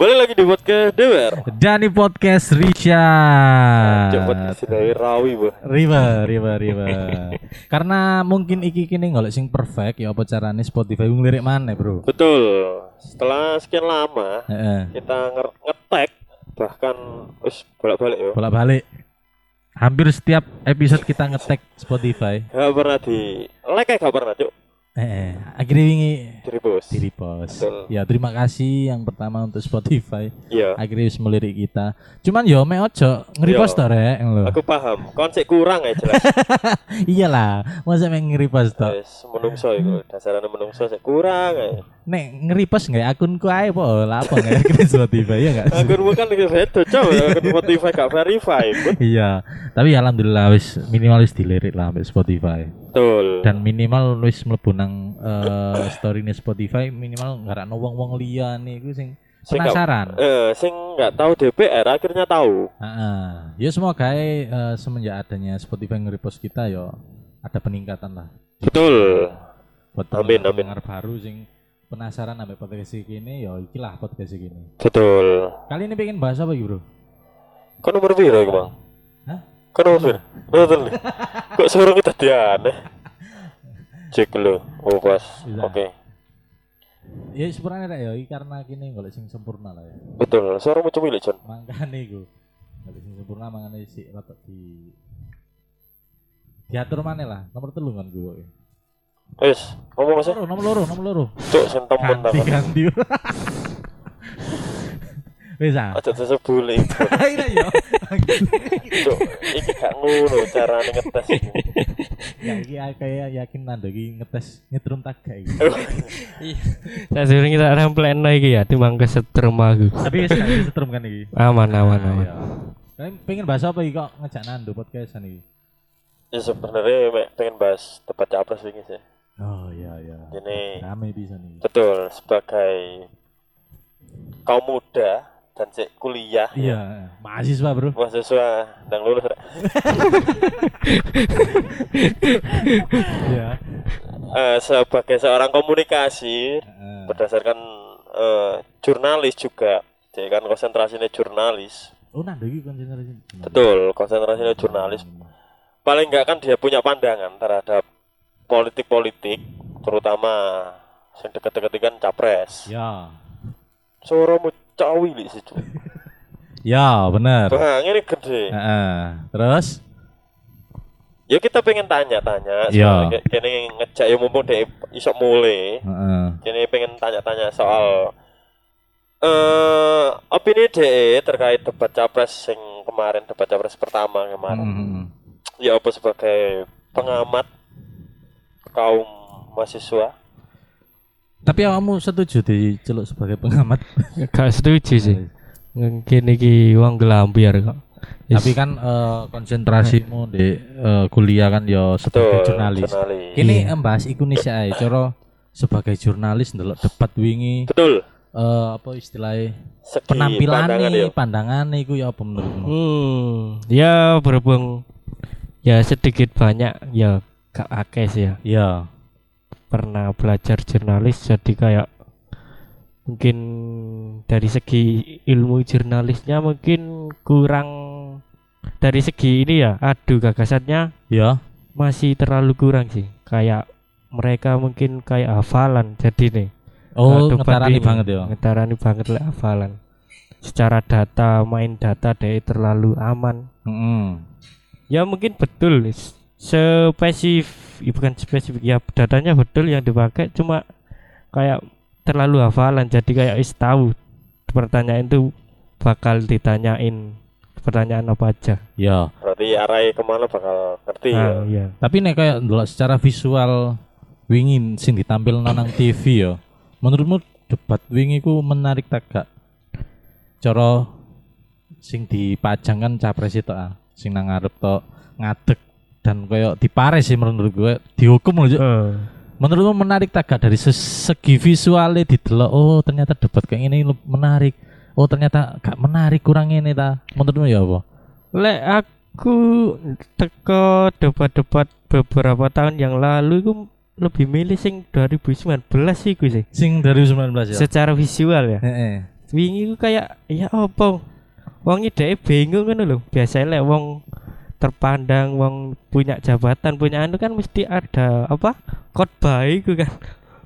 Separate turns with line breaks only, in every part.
Boleh lagi di podcast Dewer.
Dani Podcast Risha.
Coba dari rawi, Bu.
Riba, riba, riba. Karena mungkin iki kini golek sing perfect ya apa carane Spotify ngelirik mana, Bro?
Betul. Setelah sekian lama
Heeh.
kita ngetek bahkan us bolak-balik ya.
Bolak-balik. Hampir setiap episode kita ngetek Spotify.
Gak pernah di like gak pernah, Cuk.
Eh, akhirnya wingi repost.
Betul.
Ya terima kasih yang pertama untuk Spotify.
Iya.
Akhirnya wis melirik kita. Cuman yo me ojo nge-repost
Yo.
to rek lho.
Aku paham. Konsep kurang ya jelas.
Iyalah, masa me nge-repost to.
Wis menungso iku. Dasarane menungso sik kurang ya.
Nek nge-repost nggak akunku ae po lah apa nggak akun Spotify ya enggak?
Akun bukan iki beda, Cuk. Akun Spotify gak verified.
Iya, tapi alhamdulillah wis minimalis dilirik lah sampai Spotify.
Betul.
Dan minimal wis mlebu nang eh, story nih Spotify minimal nggak ada wong-wong liya nih gue sing
Sing nggak-
penasaran.
Eh, sing nggak tahu DPR akhirnya tahu.
Heeh. Ya semoga eh, semenjak adanya Spotify nge-repost kita yo ada peningkatan lah.
Betul.
Buat
Amin, amin.
baru sing penasaran sampai podcast ini yo ikilah podcast ini.
Betul.
Kali ini pengen bahas apa Bro?
Kok nomor piro iku, Bang?
Hah?
Kok nomor piro? Betul. Kok suara kita dianeh? Cek dulu. Oh, pas. Oke.
Ya sebenarnya iki karena kini golek sing sempurna lah ya.
Betul. Suara macam milik, John.
Mangkane iku. Golek sing sempurna mangane sik rada di diatur mana lah nomor telu kan gue
Wes, ngomong Mas.
nomor nomor loro nomor loro
Cuk, sing
ganti
takon.
ganti wis ah
Aja disebuli.
iya yo
Cuk, iki gak ngono carane ngetes iki.
ya iki kayak yakin nando iki ngetes nyetrum tak gak iki
Saya sering kita remplen lagi ya, timbang kesetrum aku.
tapi wis gak setrum kan iki
Aman, aman,
Ah,
aman.
iya. Kalian pengen bahas apa iki kok ngejak nando podcastan iki
Ya sebenarnya pengen bahas debat capres ini sih.
Oh iya iya.
Ini
rame bisa nih.
betul sebagai kaum muda dan cek kuliah.
Iya mahasiswa bro.
Mahasiswa dan lulus.
Iya.
Eh, sebagai seorang komunikasi
Heeh.
berdasarkan eh, jurnalis juga. Jadi kan konsentrasinya jurnalis.
Oh iki konsentrasi?
Betul konsentrasinya jurnalis. Paling enggak kan dia punya pandangan terhadap politik-politik terutama yang deket-deket kan capres.
Ya.
Suaramu cawili sih Cuk.
ya bener.
Bang ini gede.
Heeh. terus?
Ya kita pengen tanya-tanya. Soalnya kini ngejak ya mumpung deh isok mulai.
Heeh.
kini pengen tanya-tanya soal eh opini DE terkait debat capres yang kemarin debat capres pertama kemarin.
Hmm.
ya apa sebagai pengamat kaum mahasiswa
Tapi kamu setuju diceluk sebagai pengamat?
Gak setuju sih. Mungkin iki wong gelambiar kok. Yes.
Tapi kan eh, konsentrasimu di eh, kuliah kan ya sebagai jurnalis.
jurnalis.
Kini
Iya.
mbahas iku nih ae. Coro sebagai jurnalis ndelok debat wingi
betul
eh, apa istilahnya
Segi
penampilan
pandangan ya.
nih pandangan iku ya apa menurutmu?
Hmm, ya berhubung ya sedikit banyak ya gak akeh sih ya.
Iya.
Pernah belajar jurnalis jadi kayak mungkin dari segi ilmu jurnalisnya mungkin kurang dari segi ini ya aduh gagasannya
Ya.
masih terlalu kurang sih kayak mereka mungkin kayak hafalan jadi nih
Oh, ngetarani banget ya.
ngetarani banget lah hafalan secara data main data deh terlalu aman
Heeh.
ya mungkin betul spesifik ya bukan spesifik ya datanya betul yang dipakai cuma kayak terlalu hafalan jadi kayak is tahu pertanyaan itu bakal ditanyain pertanyaan apa aja
Ya.
berarti arahnya ke mana bakal ngerti ya
nah, iya
Tapi nek kayak ndelok secara visual wingin sing ditampil nang TV ya. Menurutmu debat wingi ku menarik tak gak? Cara sing dipajang kan capres itu ah, sing nang ngarep tok ngadeg dan koyo dipares sih menurut gue. Dihukum loh.
Eh,
menurutmu menarik tak gak dari segi visualnya didelok oh ternyata debat kayak ini menarik. Oh ternyata gak menarik kurang ini ta. Menurutmu ya apa?
Lek aku teko debat-debat beberapa tahun yang lalu itu lebih milih sing 2019 sih gue sih.
Sing dari 19 ya?
Secara visual ya.
Heeh.
wingi ku kayak ya apa? Wong ide bingung ngono lho. Biasa lek wong terpandang wong punya jabatan punya anu kan mesti ada apa khotbah iku kan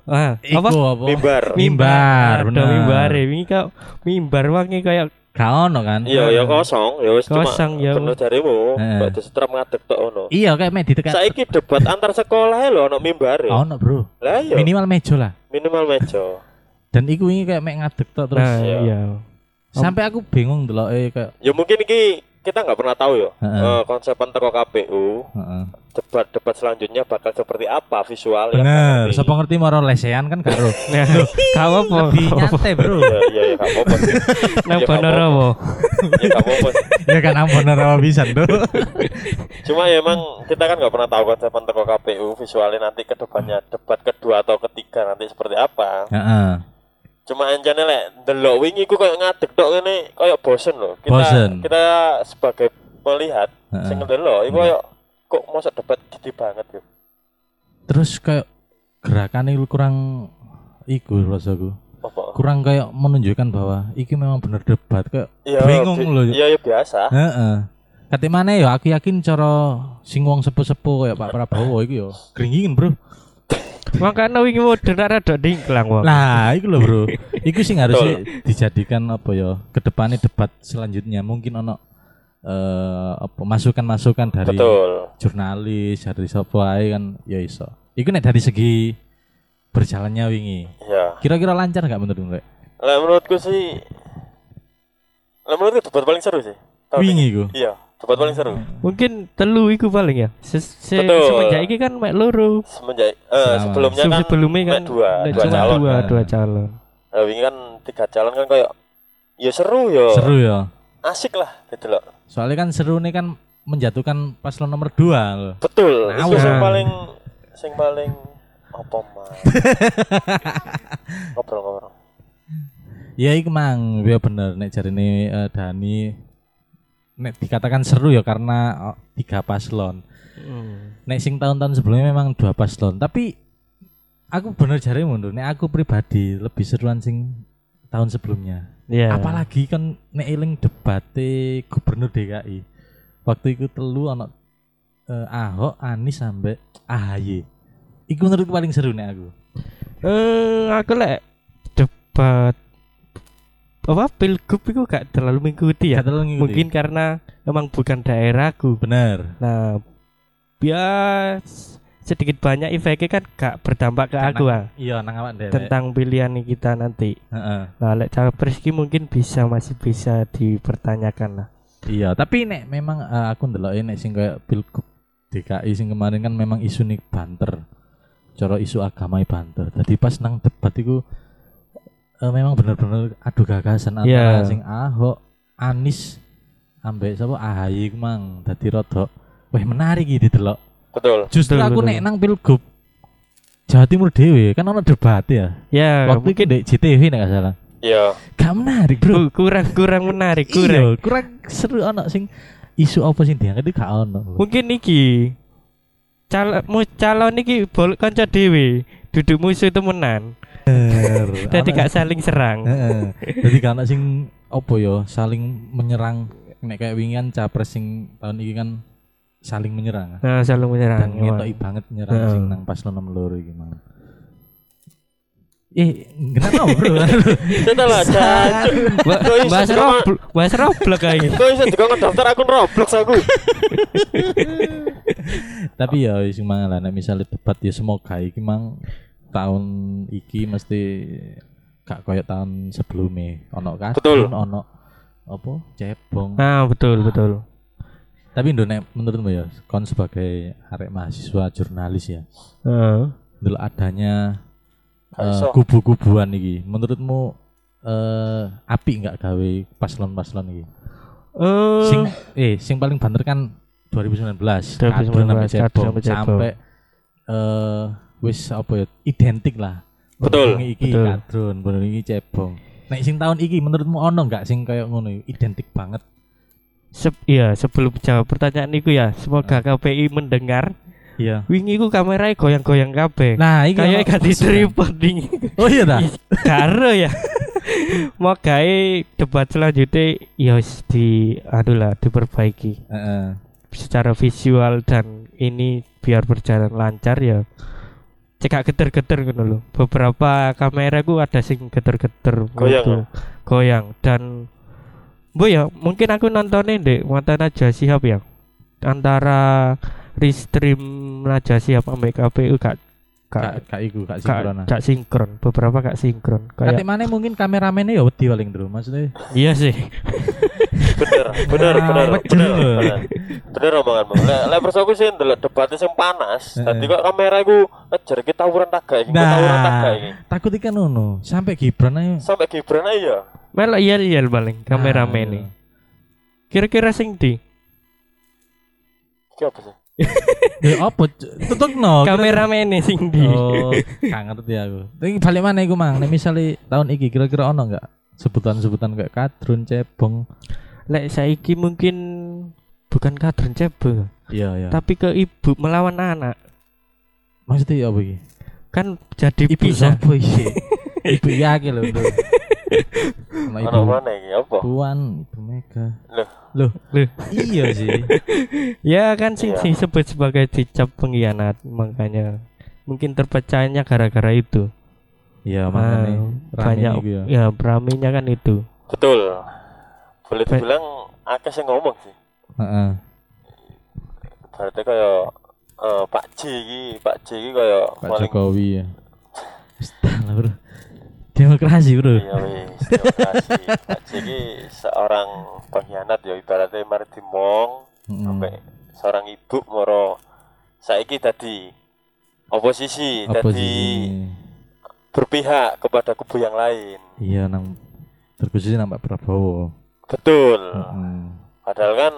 ah apa
Iku apa?
mimbar
Mimbar,
ada
bener.
mimbar wingi kok mimbar wangi kayak
Gak ono kan?
iya ya kosong ya wis
Kosong, ya.
bener jarimu
Heeh.
mbak disetrap ngadeg tok ono
Iya kayak mek ditekan.
saiki debat antar sekolah e lho ono mimbar
Ono, Bro.
lah iya
Minimal meja lah.
minimal meja
Dan iku wingi kayak mek ngadeg tok terus.
nah
iya.
iya
Sampai aku bingung deloke kayak
ya mungkin iki kita nggak pernah tahu ya
Heeh.
eh, konsepan teko KPU
heeh.
debat-debat selanjutnya bakal seperti apa visualnya
Bener, sapa ngerti lesehan kan karo.
kau apa
Lebih nyantai, Bro.
ya ya ya apa-apa sih.
nang Ponorogo
ya apa-apa sih.
ya kan ampun ora bisa, Bro.
cuma ya emang kita kan nggak pernah tahu konsepan teko KPU visualnya nanti ke depannya debat kedua atau ketiga nanti seperti apa
Heeh.
Cuma anjane lek delok wingi ku kayak ngadeg tok ngene kayak bosen loh kita
Bosen.
kita sebagai melihat
Heeh.
sing ndelok iku kayak kok masa debat gede banget ya
Terus kayak gerakannya kurang iku rasaku.
apa
Kurang kayak menunjukkan bahwa iki memang bener debat kayak
Iya,
bingung
bi-
loh.
iya ya biasa
Heeh. Kate mana ya aku yakin cara sing wong sepuh-sepuh kayak Pak Prabowo iku ya gringgingin, Bro.
makanya wingi modern rada dingklang wong
Lah, iku lho, Bro. Iku sing harus dijadikan apa ya? Ke depannya debat selanjutnya mungkin ono eh apa masukan-masukan dari
betul
jurnalis, dari sapa ae kan ya iso. Iku nek dari segi berjalannya wingi.
ya
Kira-kira lancar nggak menurut Rek?
lah menurutku sih lah menurutku debat paling seru sih
Wingi iku.
iya debat paling seru
mungkin telu iku paling ya se se
Betul.
semenjak iki kan mek loro
semenjak eh,
Selama.
sebelumnya kan
sebelumnya kan
mek dua
mek
dua calon
dua
kan.
dua calon
Nah, wingi kan tiga calon kan kayak ya seru ya
Seru ya.
asik lah gitu loh
Soalnya kan seru nih kan menjatuhkan paslon nomor 2 loh.
betul itu
Ngawur.
yang paling sing paling apa mah ngobrol ngobrol
Ya iku mang, ya bener nek jarine eh, Dani nek dikatakan seru ya karena oh, tiga paslon.
Hmm.
Nek sing tahun-tahun sebelumnya memang dua paslon, tapi aku bener jare mundur. Nek aku pribadi lebih seruan sing tahun sebelumnya.
Iya.
Apalagi kan nek eling debate gubernur DKI. Waktu itu telu ana eh, Ahok, Anies sampai AHY. Iku menurutku paling seru nek aku.
Eh aku lek debat apa pilgub itu gak terlalu mengikuti ya.
Gak terlalu ngikuti.
Mungkin karena memang bukan daerahku.
bener.
Nah, bias sedikit banyak efeknya kan gak berdampak ke aku ah,
Iya, nang awak
tentang pilihan kita nanti.
Heeh.
Nah, lek capres ki mungkin bisa masih bisa dipertanyakan lah.
Iya, tapi nek memang eh, aku ndelok nek sing kayak pilgub DKI sing kemarin kan memang isu nih banter. Cara isu agama banter. Tadi pas nang debat itu eh, memang bener-bener adu gagasan antara
Iya.
sing Ahok, Anies ambek sapa AHY ku mang dadi rada wah menarik iki delok.
betul
Justru
Betul,
aku
betul.
nek nang pilgub Jawa Timur dewe kan ono debat ya.
Ya,
Waktu itu di JTV nek gak salah.
iya
Gak menarik, Bro.
ku- kurang kurang menarik, kurang.
Iya, kurang seru ono sing isu apa sing diangkat itu gak ono.
Mungkin iki calon calon iki bol kanca dhewe duduk musuh temenan. Dadi
Ono-
gak saling serang.
Heeh. Jadi gak ono sing apa ya saling menyerang nek kayak wingan capres sing tahun ini kan saling menyerang
Nah, saling menyerang.
dan ngetoki banget nyerang
Heeh.
sing nang paslon nomor loro iki mang. Eh, kenapa bro?
jancuk Kok iso
Bahas
dikon-
Roblox, bahas Roblox kayak gitu.
kok iso dikon daftar akun Roblox aku
Tapi ya sing mang lah nek misalnya debat ya semoga iki mang tahun iki mesti gak koyo tahun sebelumnya ono
Betul.
kadun ono apa cebong
Nah, betul, betul.
Tapi Indonesia menurutmu ya, kon sebagai arek mahasiswa jurnalis ya,
Heeh.
dulu adanya
iso.
kubu-kubuan iki, menurutmu eh api nggak gawe paslon-paslon iki?
Eh,
Sing eh sing paling banter kan 2019,
2019,
Kadrun sampai
Kadrun
Cebong
sampai
eh wis apa ya identik lah.
Betul,
Benungi iki
betul.
Kadrun, benungi iki Cebong. Nek sing tahun iki menurutmu ono nggak sing kayak ngono identik banget?
se- iya, sebelum jawab pertanyaan itu ya, semoga KPI mendengar
Iya.
Wingi ku kamera goyang-goyang kabeh.
Nah, iki
Kayak gak di tripod ding.
Oh iya dah.
Karo ya. Mau gawe debat selanjutnya ya wis di aduh lah diperbaiki
Heeh.
secara visual dan ini biar berjalan lancar ya cekak geter-geter gitu loh beberapa kamera ku ada sing geter-geter
Goyang,
gitu. goyang. Dan bu ya mungkin aku nontonnya deh mata Najwa Shihab ya? Antara restream Najwa Shihab ambek KPU gak
Kak
gak
kak iku kak
gak,
sinkron.
gak sinkron. Beberapa gak sinkron.
Kate
kayak
mana mungkin kameramennya ya wedi paling dulu maksudnya.
iya sih
bener bener bener bener. bener. Bener lek lek perso aku sih ndelok debatnya sing panas. Tadi kok kamera iku ngejar kita tawuran taga iki tawuran taga iki.
Nah, takut ikan ngono. Sampai Gibran aja.
sampai Gibran aja ya?
Melok iya iya paling kameramen
Ah,
nih kira-kira sing di
iki apa sih?
Ya apa? Tutuk no.
kameramen nih sing di
Oh, gak ngerti aku. Tapi balik mana iku mang? Nek misale tahun iki kira-kira ono enggak sebutan-sebutan kayak kadrun, cebong.
lek saiki mungkin bukan kadron cebol
Iya, iya.
tapi ke ibu melawan anak
Maksudnya ya apa iki?
kan jadi
Ibu
bisa
sapa iki? Ibu lho, Bro. Sama
ono
ibu
mana iki apa
Puan, Ibu Mega.
Loh.
Loh,
Loh.
iya sih.
ya kan sing
Iya.
disebut sebagai dicap pengkhianat makanya mungkin terpecahnya gara-gara itu
Iya, makanya
banyak
iku ya.
ya beramainya kan itu
betul boleh
Ba-
dibilang akeh sing ngomong sih
Heeh.
berarti kayak eh, Pak J iki Pak J iki kayak
Pak
paling
Jokowi ya. Astaga, Bro. Demokrasi, Bro.
iya wis demokrasi Pak J iki seorang pengkhianat ya ibaratnya mari dimong
Heeh.
sampai seorang ibu moro saiki tadi oposisi
Apa
tadi? Berpihak kepada kubu yang lain
Iya, nang terkhususnya nang Pak Prabowo.
betul
Heeh.
padahal kan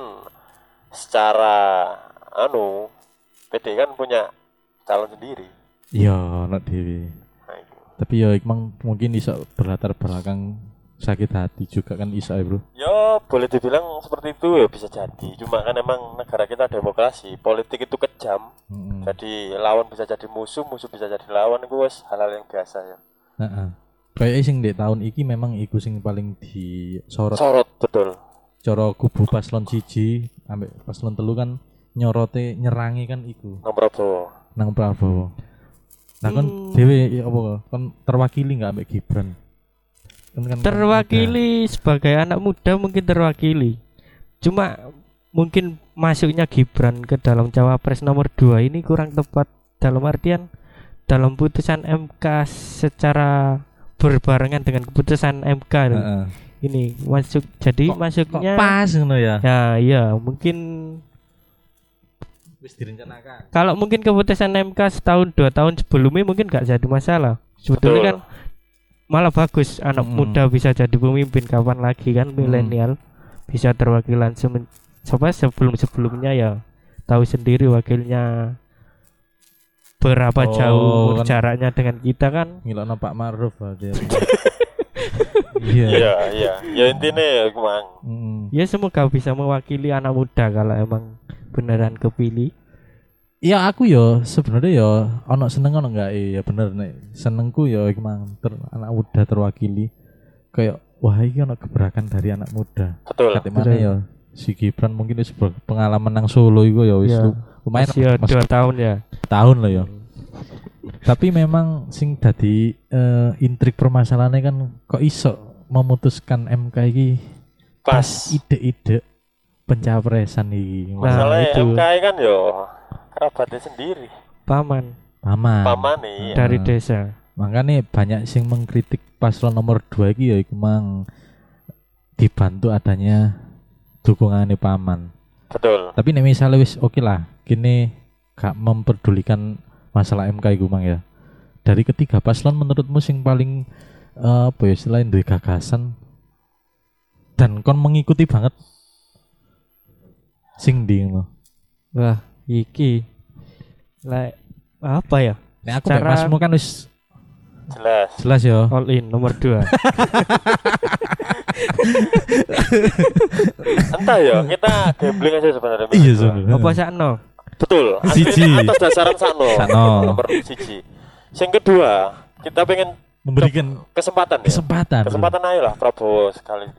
secara anu PD kan punya calon sendiri
Iya, anak dewi.
nah.
Tapi ya emang mungkin bisa berlatar belakang sakit hati juga kan bisa ya, Bro.
ya boleh dibilang seperti itu ya bisa jadi cuma kan emang negara kita demokrasi politik itu kejam
Heeh.
jadi lawan bisa jadi musuh musuh bisa jadi lawan itu wes hal-hal yang biasa ya
Heeh. Kayak sing di tahun iki memang iku sing paling disorot
sorot betul
cara kubu paslon siji ambek paslon telu kan nyorote nyerangi kan iku
Nang Prabowo
nang Prabowo. Nah kan
Hmm.
dhewe ya apa kan terwakili nggak ambek Gibran? Kan
terwakili sebagai anak muda mungkin terwakili cuma mungkin masuknya Gibran ke dalam cawapres nomor 2 ini kurang tepat dalam artian dalam putusan MK secara berbarengan dengan keputusan MK
muda. Heeh.
ini masuk jadi
Kok-
masuknya
Kok pas ngono ya?
ya iya mungkin
Wis direncanakan.
kalau mungkin keputusan MK setahun dua tahun sebelumnya mungkin gak jadi masalah sebetulnya
Betul.
kan malah bagus anak
Mm.
muda bisa jadi pemimpin kapan lagi kan milenial bisa terwakilan semen, coba sebelum sebelumnya ya tahu sendiri wakilnya berapa
Oh,
jauh
kan-
jaraknya dengan kita kan
Ngilokno Pak Maruf aja. Iya.
iya iya ya intinya ya emang
Mm.
ya semoga bisa mewakili anak muda kalau emang beneran kepilih
Ya aku yo sebenarnya yo ono seneng ono enggak ya bener nek. Senengku yo emang ter, anak muda terwakili. Kayak wah ini ono gebrakan dari anak muda.
Betul.
Mana
Betul.
yo? Si Gibran mungkin wis ber- pengalaman nang Solo iku ya wis
Ya.
lu- lumayan
masih ya
mas-
dua tahun ya?
Tahun loh ya tapi memang sing dadi eh, intrik permasalahannya kan kok iso memutuskan MK iki
pas
ide-ide pencapresan iki?
Nah,
masalahnya
itu.
MK kan yo kerabatnya sendiri.
Paman.
Paman.
Paman nih
dari
Ah.
desa.
Makanya banyak sing mengkritik paslon nomor dua iki ya iku mang. Dibantu adanya dukungannya paman.
Betul.
Tapi nek misalnya wis oke lah kini gak memperdulikan masalah MK iku mang ya. Dari ketiga paslon menurutmu sing paling eh, apa ya selain duwe gagasan dan kon mengikuti banget? Sing di ngono.
wah iki. Like apa ya?
Nek aku mek
Secara-
masmu kan wis
jelas.
jelas ya.
All in nomor dua.
Entah ya kita gambling aja sebenarnya
Iya, sebenarnya.
apa sakno?
Betul.
Siji.
atas dasaran sakno.
Sakno.
nomor siji. Yang kedua kita pengen
Memberikan
kesempatan ya.
kesempatan.
kesempatan ayo lah Prabowo sekali.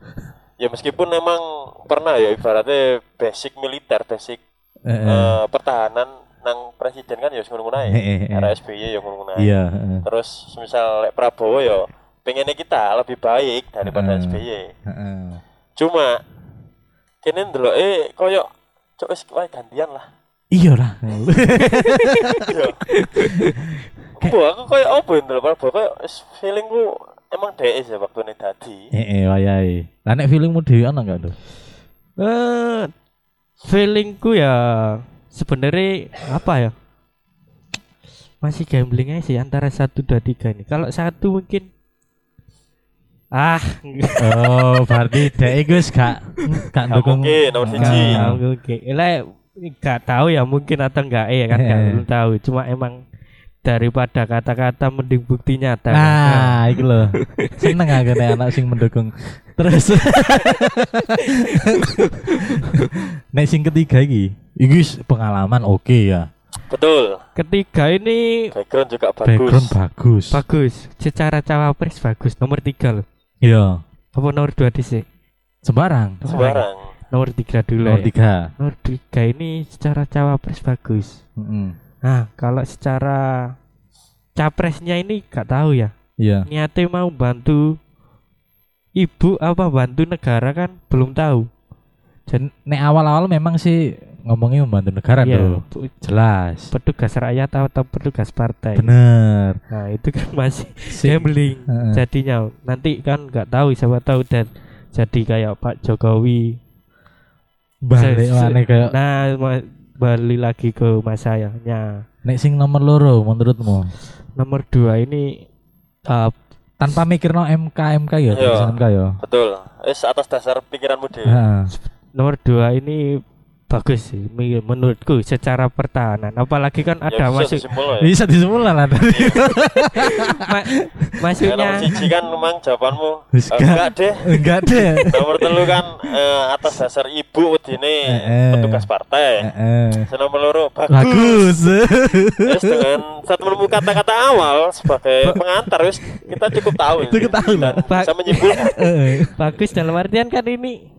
Ya meskipun memang pernah ya ibaratnya basic militer basic
Eh,
pertahanan nang presiden kan ya ae
Eh, eh, eh.
era SBY ya ngono-ngono ae.
Iya, heeh.
terus misal lek Prabowo ya pengennya kita lebih baik daripada
Heeh.
SBY
Heeh.
cuma kene ndelok eh koyo cok wis gantian lah
Iya lah.
Bu, aku koyo opo ya ndelok Prabowo koyo feelingku emang dhek ya waktu ini dadi
Eh, eh, wayahe. Lah nek feelingmu dhewe ana enggak tuh?
Eh, feelingku ya sebenarnya apa ya? Masih gambling aja sih antara satu dua tiga ini. Kalau satu mungkin ah
Oh, berarti wis gak gak
Gak
dukung.
mungkin, nomor siji.
Oke. Lah nggak tahu ya mungkin atau enggak ya kan nggak belum tahu. Cuma emang daripada kata-kata mending bukti nyata.
Nah, iku lho. Seneng aku nek anak sing mendukung. Terus nek sing ketiga iki, iki wis pengalaman oke ya.
betul
Ketiga ini
background juga bagus
Background bagus.
bagus. Secara cawapres bagus. Nomor tiga loh.
Iya,
Apa nomor dua sih?
sembarang.
sembarang
Nomor tiga dulu.
Nomor
ya.
tiga.
Nomor tiga ini secara cawapres bagus.
Heeh.
Nah, kalau secara capresnya ini gak tahu ya.
Iya.
Niatnya mau bantu ibu apa bantu negara kan belum tahu.
Dan nek awal-awal memang sih ngomongnya membantu negara
Iya,
tuh. Jelas.
petugas rakyat atau petugas partai.
Bener.
Nah, itu kan masih
Si-
gambling
Heeh.
jadinya. Nanti kan nggak tahu siapa tahu dan jadi kayak Pak Jokowi.
balik mana kayak
Nah, balik lagi ke mas saya. Ya.
nek sing nomor loro menurutmu
Nomor dua ini uh,
tanpa mikir no MK MK ya
Iya.
tulisan MK ya
betul wis atas dasar pikiranmu dhewe
Heeh.
nomor dua ini bagus sih menurutku secara pertahanan apalagi kan
Ya,
ada
bisa
masuk
disimpulno ya.
bisa lah tadi
ma-
Ya,
masuknya
nomor siji kan memang jawabanmu eh,
gak.
enggak deh
enggak deh
nomor telu kan eh, atas dasar ibu
Eh, eh.
petugas partai
Heeh.
Yang nomor loro bagus
bagus
Terus dengan saat menemukan kata-kata awal sebagai pengantar wis kita cukup tahu
itu ketahui lah
bisa menyimpulkan
Heeh.
bagus dalam artian kan ini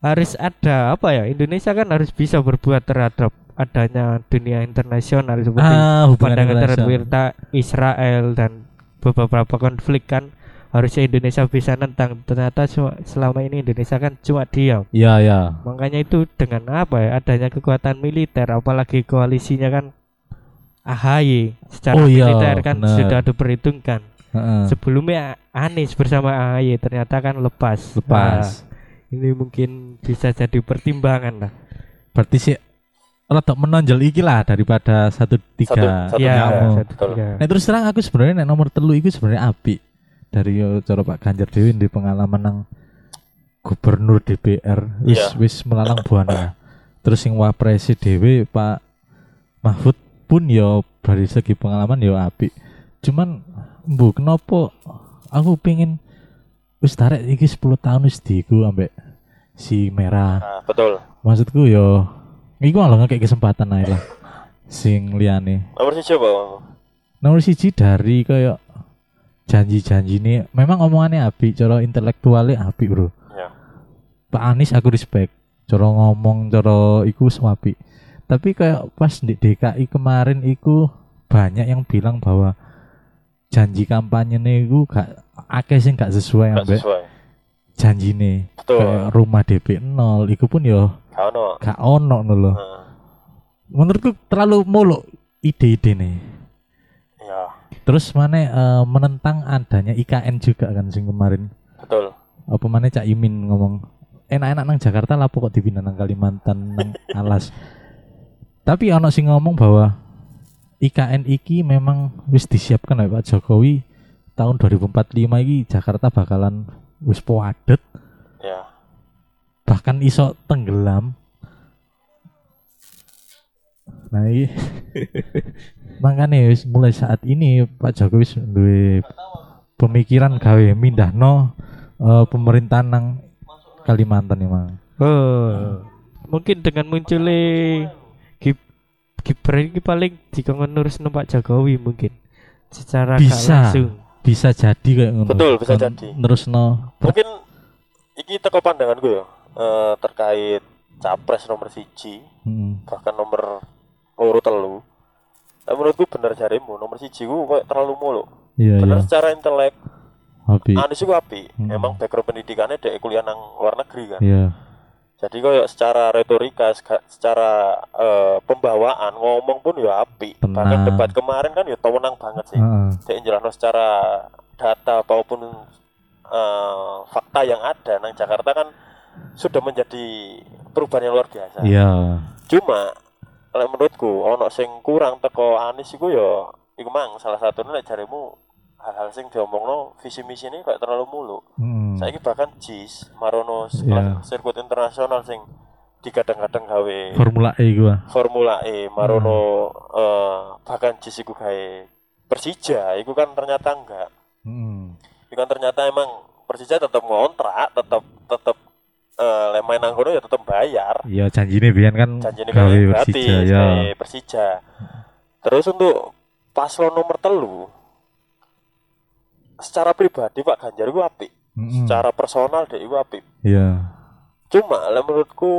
harus ada apa ya Indonesia kan harus bisa berbuat terhadap adanya dunia internasional seperti
ah
pandangan terhadap Israel dan beberapa konflik kan harusnya Indonesia bisa nentang. Ternyata selama ini Indonesia kan cuma diam.
Iya iya
makanya itu dengan apa ya adanya kekuatan militer apalagi koalisinya kan AHY secara
Oh iya,
militer kan
benar.
sudah diperhitungkan.
Heeh.
sebelumnya Anies bersama AHY ternyata kan lepas.
Lepas.
Nah, ini mungkin bisa jadi pertimbangan lah
berarti sih rada menonjol iki lah daripada satu tiga
Satu- satu
ya
tiga,
satu.
Nah terus terang aku sebenarnya nek nomor telu itu sebenarnya api dari yo cara Pak Ganjar Dewi di pengalaman nang gubernur DPR wis
Iya.
wis melalang buana. Terus sing wapres Dewi Pak Mahfud pun yo dari segi pengalaman yo api. Cuman bu kenapa aku pengen wis tarik iki 10 tahun wis diku ambek si merah.
nah, betul
Maksudku yo iku malah kayak kesempatan ae lah. Sing liyane.
nomor siji apa
Nomor siji dari kayak janji-janji ini memang omongannya api, cara intelektualnya api bro.
ya
Pak Anies aku respect, cara ngomong, cara iku semua api. Tapi kayak pas di DKI kemarin iku banyak yang bilang bahwa janji kampanye iku gak akeh sing gak sesuai
nggak
ambek
sesuai
janji nih. Kayak rumah DP 0 iku pun yo
kau no
gak ono ngono lho.
Nah,
Menurutku terlalu muluk ide-ide nih.
ya
Terus mana eh, menentang adanya IKN juga kan sing kemarin.
betul
Apa mana Cak Imin ngomong enak-enak nang Jakarta lah kok dipindah nang Kalimantan nang Alas. Tapi ono sing ngomong bahwa IKN iki memang wis disiapkan oleh Pak Jokowi tahun 2045 iki Jakarta bakalan wis padet
ya
bahkan iso tenggelam. Nah, iki makanya wis mulai saat ini Pak Jokowi wis duwe pemikiran gawe mindahno eh, pemerintahan nang Kalimantan emang.
Oh, mungkin dengan munculnya Gibran ini paling jika nurus Pak Jokowi mungkin secara
Bisa.
langsung
Bisa jadi kayak ngono.
Betul, bisa
Kon
jadi.
Nerusno
mungkin iki teko pandangan gue ya eh, terkait capres nomor siji
Hmm.
bahkan nomor loro telu Nah, menurutku bener jarimu nomor siji ku kayak terlalu mulu
Iya, iya.
bener secara intelek
Hobi.
Anies itu api
Hmm.
emang background pendidikannya dari kuliah nang luar negeri kan
Iya.
Jadi kayak secara retorika secara eh, pembawaan ngomong pun ya api
Tenang.
bahkan debat kemarin kan ya tawenang banget sih
Heeh.
dia jelasno secara data maupun eh, fakta yang ada nang Jakarta kan sudah menjadi perubahan yang luar biasa.
Iya.
Cuma menurutku ono sing kurang teko Anies iku ya iku mang salah satunya jarimu hal-hal sing diomongno visi misi ini kayak terlalu mulu.
Hmm.
Saiki bahkan JIS Marono
Iya.
sirkuit internasional sing digadang-gadang gawe
Formula E gua.
Formula E Marono
Hmm.
eh, bahkan JIS iku gawe Persija iku kan ternyata enggak
Hmm.
Iku kan ternyata emang Persija tetap ngontrak tetap tetap eh lek main nang kono ya tetap bayar
Iya, janjine biyen kan
janji ini
gawe Persija ya.
Persija terus untuk paslon nomor telu secara pribadi Pak Ganjar itu apik
Mm-mm.
secara personal dia itu apik
Iya.
cuma lek menurutku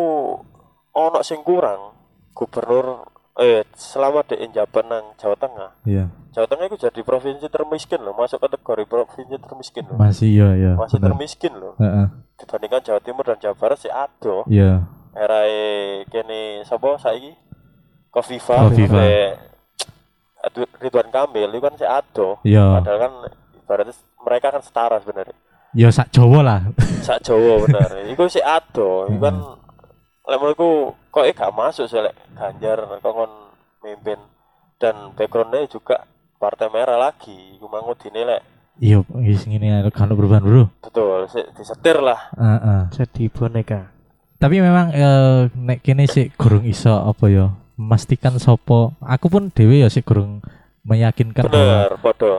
ono sing kurang gubernur eh selama dia jabat nang Jawa Tengah
Iya.
Jawa Tengah itu jadi provinsi termiskin loh masuk kategori provinsi termiskin loh
Masih iya iya.
masih
bener.
termiskin loh
Heeh.
dibandingkan Jawa Timur dan Jawa Barat sih ado
Iya.
era kene sapa saiki Kofifa
Kofifa.
Ridwan Kamil itu kan sih ado
Iya.
padahal kan ibaratnya mereka kan setara sebenarnya
Ya sak Jawa lah.
sak Jawa bener itu sih ado itu kan lek menurutku kok gak masuk sih lek Ganjar kongon mimpin dan backgroundnya juga partai merah lagi iku mangu dinilai
Iya, wis ngene kan perubahan, Bro.
betul sih disetir lah
Heeh.
jadi boneka
Tapi memang eh, nek kene sih gurung iso apa ya memastikan sopo. Aku pun dewe ya sih gurung meyakinkan bahwa
bener podo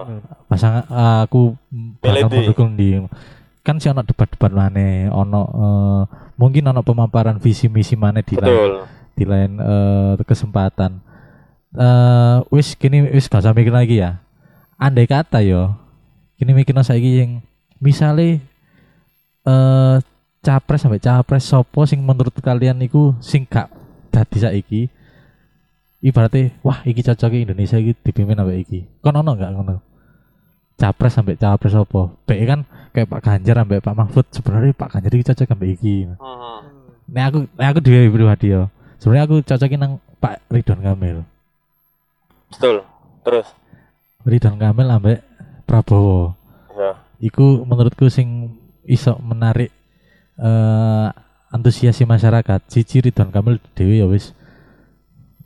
pasangan aku bakal mendukung di kan sih ono debat-debat mana ono eh, mungkin ono pemaparan visi misi mana di lain di lain eh, kesempatan. Eh wis kini wis gak usah mikir lagi ya. Andai kata yo kini mikir saiki yang misalnya eh capres sampai capres sopo sing menurut kalian iku sing gak dadi saiki ibaratnya wah iki cocoknya Indonesia iki dipimpin sampai iki kon ono gak ngono capres sampai capres sopo baik kan kayak Pak Ganjar sampai Pak Mahfud sebenarnya Pak Ganjar iki cocok sampai iki
Hmm.
Nah aku, nah aku dewe pribadi yo. Sebenarnya aku cocokin nang Pak Ridwan Kamil.
betul terus
Ridwan Kamil ambek Prabowo.
ya
Iku menurutku sing iso menarik eh antusiasi masyarakat. Cici Ridwan Kamil dewe ya wis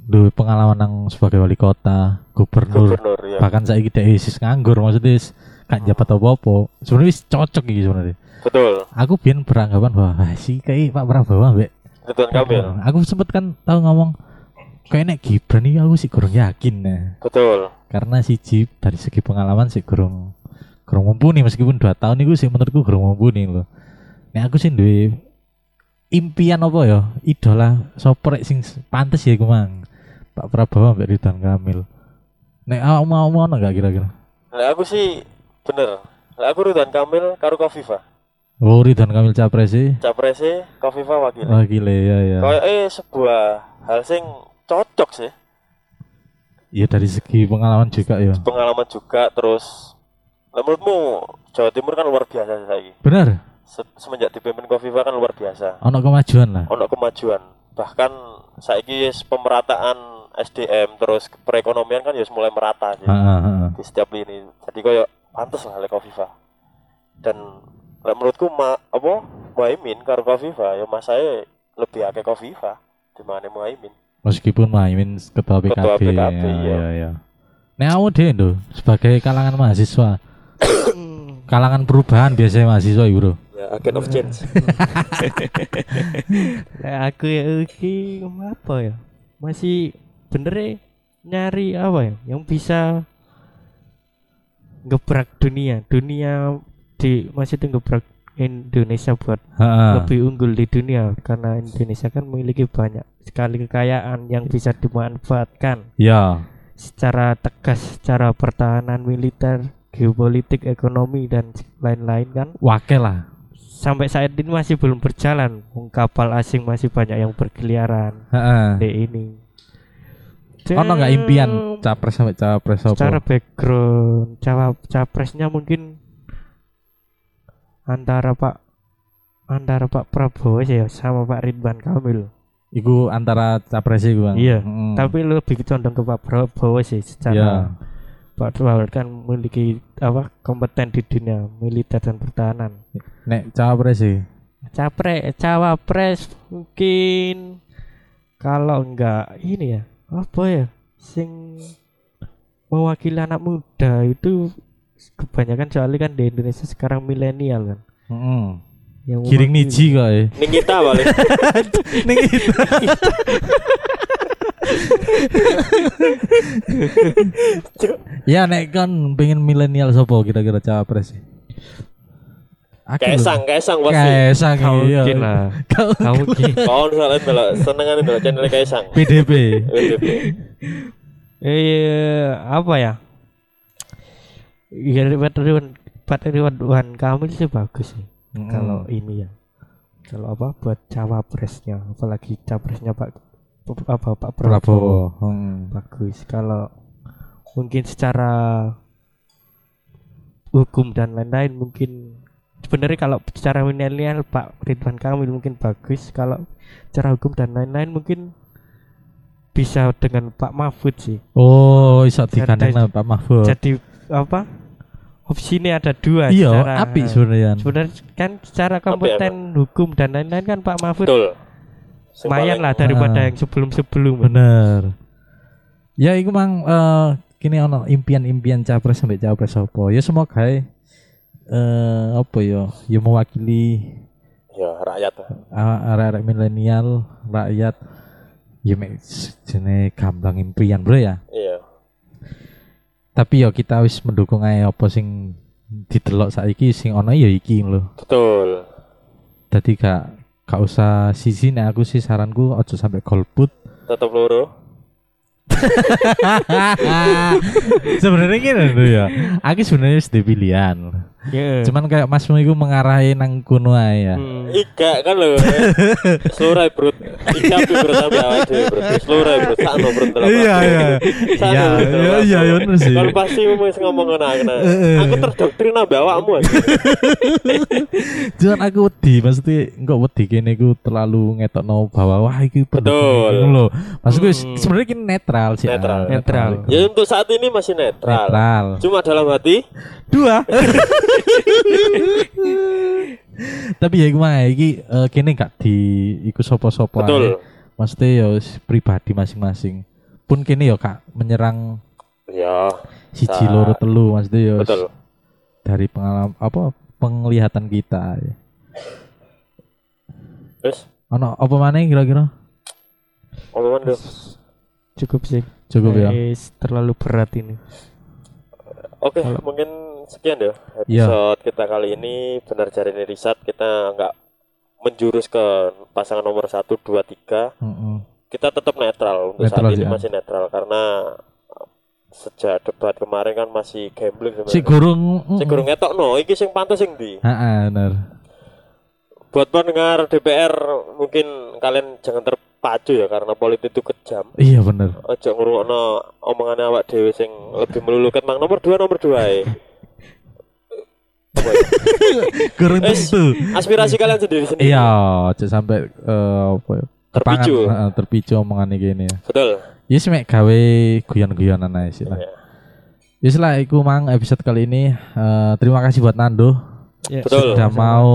duwe pengalaman nang sebagai wali kota, gubernur,
gubernur ya
bahkan saiki dhek wis nganggur maksudnya wis gak jabat apa-apa. Sebenarnya wis cocok iki sebenarnya.
betul
Aku biyen beranggapan bahwa ah, si kayak Pak Prabowo ambek
Ridwan Kamil
Aku sempet kan tahu ngomong kayak nek Gibran ini aku sih kurang yakin nah.
betul
Karena si Jip dari segi pengalaman sih kurang kurang mumpuni meskipun dua tahun itu sih menurutku kurang mumpuni loh. Nek aku sih duwe impian apa ya idola soprek sing pantes ya aku mang Pak Prabowo mbak Ridwan Kamil. Nek awak mau mau gak kira-kira?
Lah aku sih bener. Lah aku Ridwan Kamil karo Kofifa.
Oh Ridwan Kamil capres sih.
Capresnya Kofifa wakil.
Gile ya ya.
Kayak eh sebuah hal sing cocok sih.
Iya dari segi pengalaman juga ya.
Pengalaman juga terus lah menurutmu Jawa Timur kan luar biasa sih saiki.
Bener.
Se- Semenjak dipimpin Kofifa kan luar biasa.
Ono kemajuan lah.
Ono kemajuan. Bahkan saiki pemerataan SDM terus perekonomian kan ya mulai merata sih.
Heeh, heeh.
di setiap lini. Jadi koyo pantes lah oleh Kofifa. Dan lah menurutku ma, apa Muaimin karo Kofifa ya mas saya lebih akeh Kofifa di mana Muaimin.
Meskipun Maimin ketua PKB,
Ketua PKB,
ya,
iya.
ya, ya. Nah, kamu deh tuh sebagai kalangan mahasiswa, kalangan perubahan biasanya mahasiswa, ya, bro.
Ya agent of change.
Aku ya iki apa ya masih bener ya nyari apa ya yang bisa gebrak dunia dunia di maksudnya gebrak Indonesia buat
Heeh.
lebih unggul di dunia karena Indonesia kan memiliki banyak sekali kekayaan yang bisa dimanfaatkan
Ya.
secara tegas secara pertahanan militer, geopolitik, ekonomi dan lain-lain kan
Wakil lah.
sampai saat ini masih belum berjalan. Kapal asing masih banyak yang berkeliaran di ini.
Ono nggak impian capres sampai capres apa?
secara background cawa capresnya mungkin antara Pak antara Pak Prabowo sih ya sama Pak Ridwan Kamil.
Iku antara capres iku, Bang.
Iya,
Mm.
Tapi lebih condong ke Pak Prabowo sih secara Pak Prabowo kan memiliki apa kompeten di dunia militer dan pertahanan.
Nek capres sih.
Capres, cawapres mungkin kalau enggak ini ya apa ya sing mewakili anak muda itu kebanyakan soalnya kan di Indonesia sekarang milenial kan.
Heeh.
Yang
Giring
mewakili-
niji kok ya.
Ning kita paling
Ning. Ya nek kan pengen milenial sopo kira-kira capres sih. Lho.
kaisang, kaisang pasti.
Kaisang
Kau
iya.
mungkin lah.
Kau
Kau mungkin.
Kau soalnya delok senengan delok channel kaisang.
PDP.
WDP.
Eh apa ya? Ya Pak Ridwan Pak Ridwan Kamil sih bagus sih.
Mm.
Kalau ini ya. Kalau apa buat cawapresnya, apalagi capresnya Pak apa Pak Prabowo.
Prabowo. Hmm.
Bagus. Kalau mungkin secara hukum dan lain-lain mungkin sebenarnya kalau secara milenial Pak Ridwan Kamil mungkin bagus kalau secara hukum dan lain-lain mungkin bisa dengan Pak Mahfud sih
Oh, digandeng nang Pak Mahfud.
jadi apa opsi ini ada dua
Iya,
secara-
apik sebenarnya.
sebenarnya kan secara kompeten hukum dan lain-lain kan Pak Mahfud
Betul.
Lumayan lah daripada
Ah.
yang sebelum-sebelum
Bener. Ya iku mang eh kini ono impian-impian capres sampai capres apa. Ya semoga eh apa ya ya mewakili
Ya, rakyat.
ah, arek-arek milenial, rakyat ya jene gamblang impian bro ya.
Iya.
Tapi ya kita wis mendukung ae apa sing didelok saiki sing ono ya iki lho.
Betul.
Dadi gak gak usah sisi nek aku sih saranku ojo sampai golput
Tetap loro.
sebenarnya gini lho ya aku sebenarnya sudah pilihan
ya
cuman kayak masmu itu mengarahi nang kuno ae ya
Hmm.
Ika kan lho. Seluruh brut. Ika pi brut sampe awake dhewe brut. Seluruh brut sakno brut delok.
iya iya iya iya iya iya bener sih
Kalau pasti wis ngomong aku.
Eh, eh.
Aku terdoktrin ambek awakmu. aja.
cuman aku wedi maksudnya enggak wedi kene iku terlalu ngetokno bahwa wah iki pendukung
Betul.
lho maksudku
Hmm.
sebenarnya ini netral sih
Netral.
Netral.
Ya untuk saat ini masih netral.
netral
Cuma dalam hati
dua tapi ya gimana iki eh, kene gak di iku sopo-sopo
betul.
maksudnya ya wis pribadi masing-masing. Pun kini ya kak menyerang
Ya,
siji
Sa-
loro telu maksudnya ya wis
betul.
dari pengalaman apa penglihatan kita ya.
Terus
Ono apa mana kira-kira?
Dong.
cukup sih.
Cukup ya?
Wis terlalu berat ini.
Oke,
Kalau-
mungkin sekian ya
Iya.
episode kita kali ini benar cari ini riset kita nggak menjurus ke pasangan nomor 1, 2, 3
Mm-mm.
kita tetap netral untuk
Netral
saat ini
ya.
masih netral karena sejak debat kemarin kan masih gambling
si
sebenarnya.
gurung
Si gurung ngetok no, iki sing pantas sing di.
Heeh, bener
Buat pendengar DPR mungkin kalian jangan terpacu ya karena politik itu kejam.
iya bener
Ojo ngrungokno omongannya awak dhewe sing lebih melulukan mang nomor 2 nomor 2 ae. Apa ya? Wes.
tentu
Aspirasi kalian sendiri-sendiri.
iya aja sampai eh, apa ya
Terpicu.
heeh, terpicu omongan gini ya
Betul.
ya sih mek gawe guyon-guyonan aja sih lah
Ya.
ya lah iku mang episode kali ini Eh, terima kasih buat Nando
ya,
Betul.
sudah mau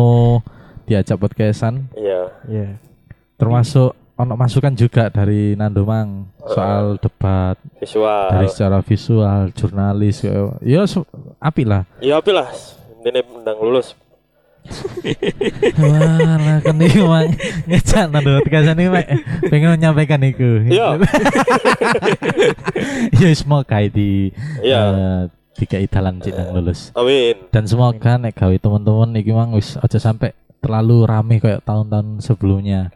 diajak podcastan
Iya.
ya
termasuk ono masukan juga dari Nando Mang soal debat
Visual.
dari secara visual jurnalis kayak- ya apik lah
Ya apa lah. Ini mendang lulus.
Walah kan iki mang ngecak Nando podcastan ini mek pengen menyampaikan itu
Iya.
ya semoga di
Iya.
eh, dikai dalan cindang lulus.
Amin.
dan semoga nek gawe teman-teman iki mang wis aja sampai terlalu rame kayak tahun-tahun sebelumnya.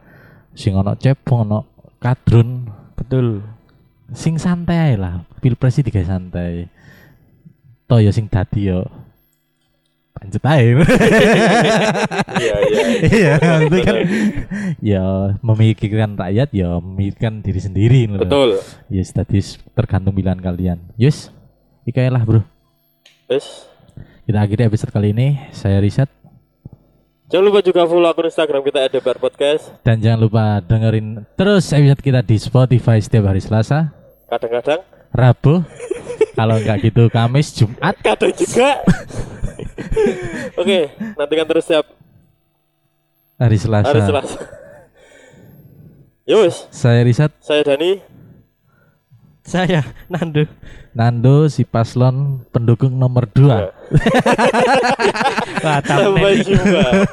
Sing ono cepung ono kadrun.
Betul.
Sing santai lah. Pilpres iki santai. Toh ya sing dadi yo lanjut ae
Iya iya.
iya itu kan ya memikirkan rakyat ya memikirkan diri sendiri loh.
Betul.
yes tadi s- tergantung pilihan kalian yes ikalah lah bro
Wes.
kita akhiri episode kali ini saya Risat
Jangan lupa juga follow akun Instagram kita @dpr podcast.
dan jangan lupa dengerin terus episode kita di Spotify setiap hari Selasa
Kadang-kadang,
Rabu kalau nggak gitu Kamis Jumat.
Kadang juga. Oke, nantikan terus setiap
hari Selasa.
Hari Selasa. Yus,
saya Risat
saya Dani.
saya Nando
Nando si paslon pendukung nomor 2
Wah, thumbnail
Sampai jumpa.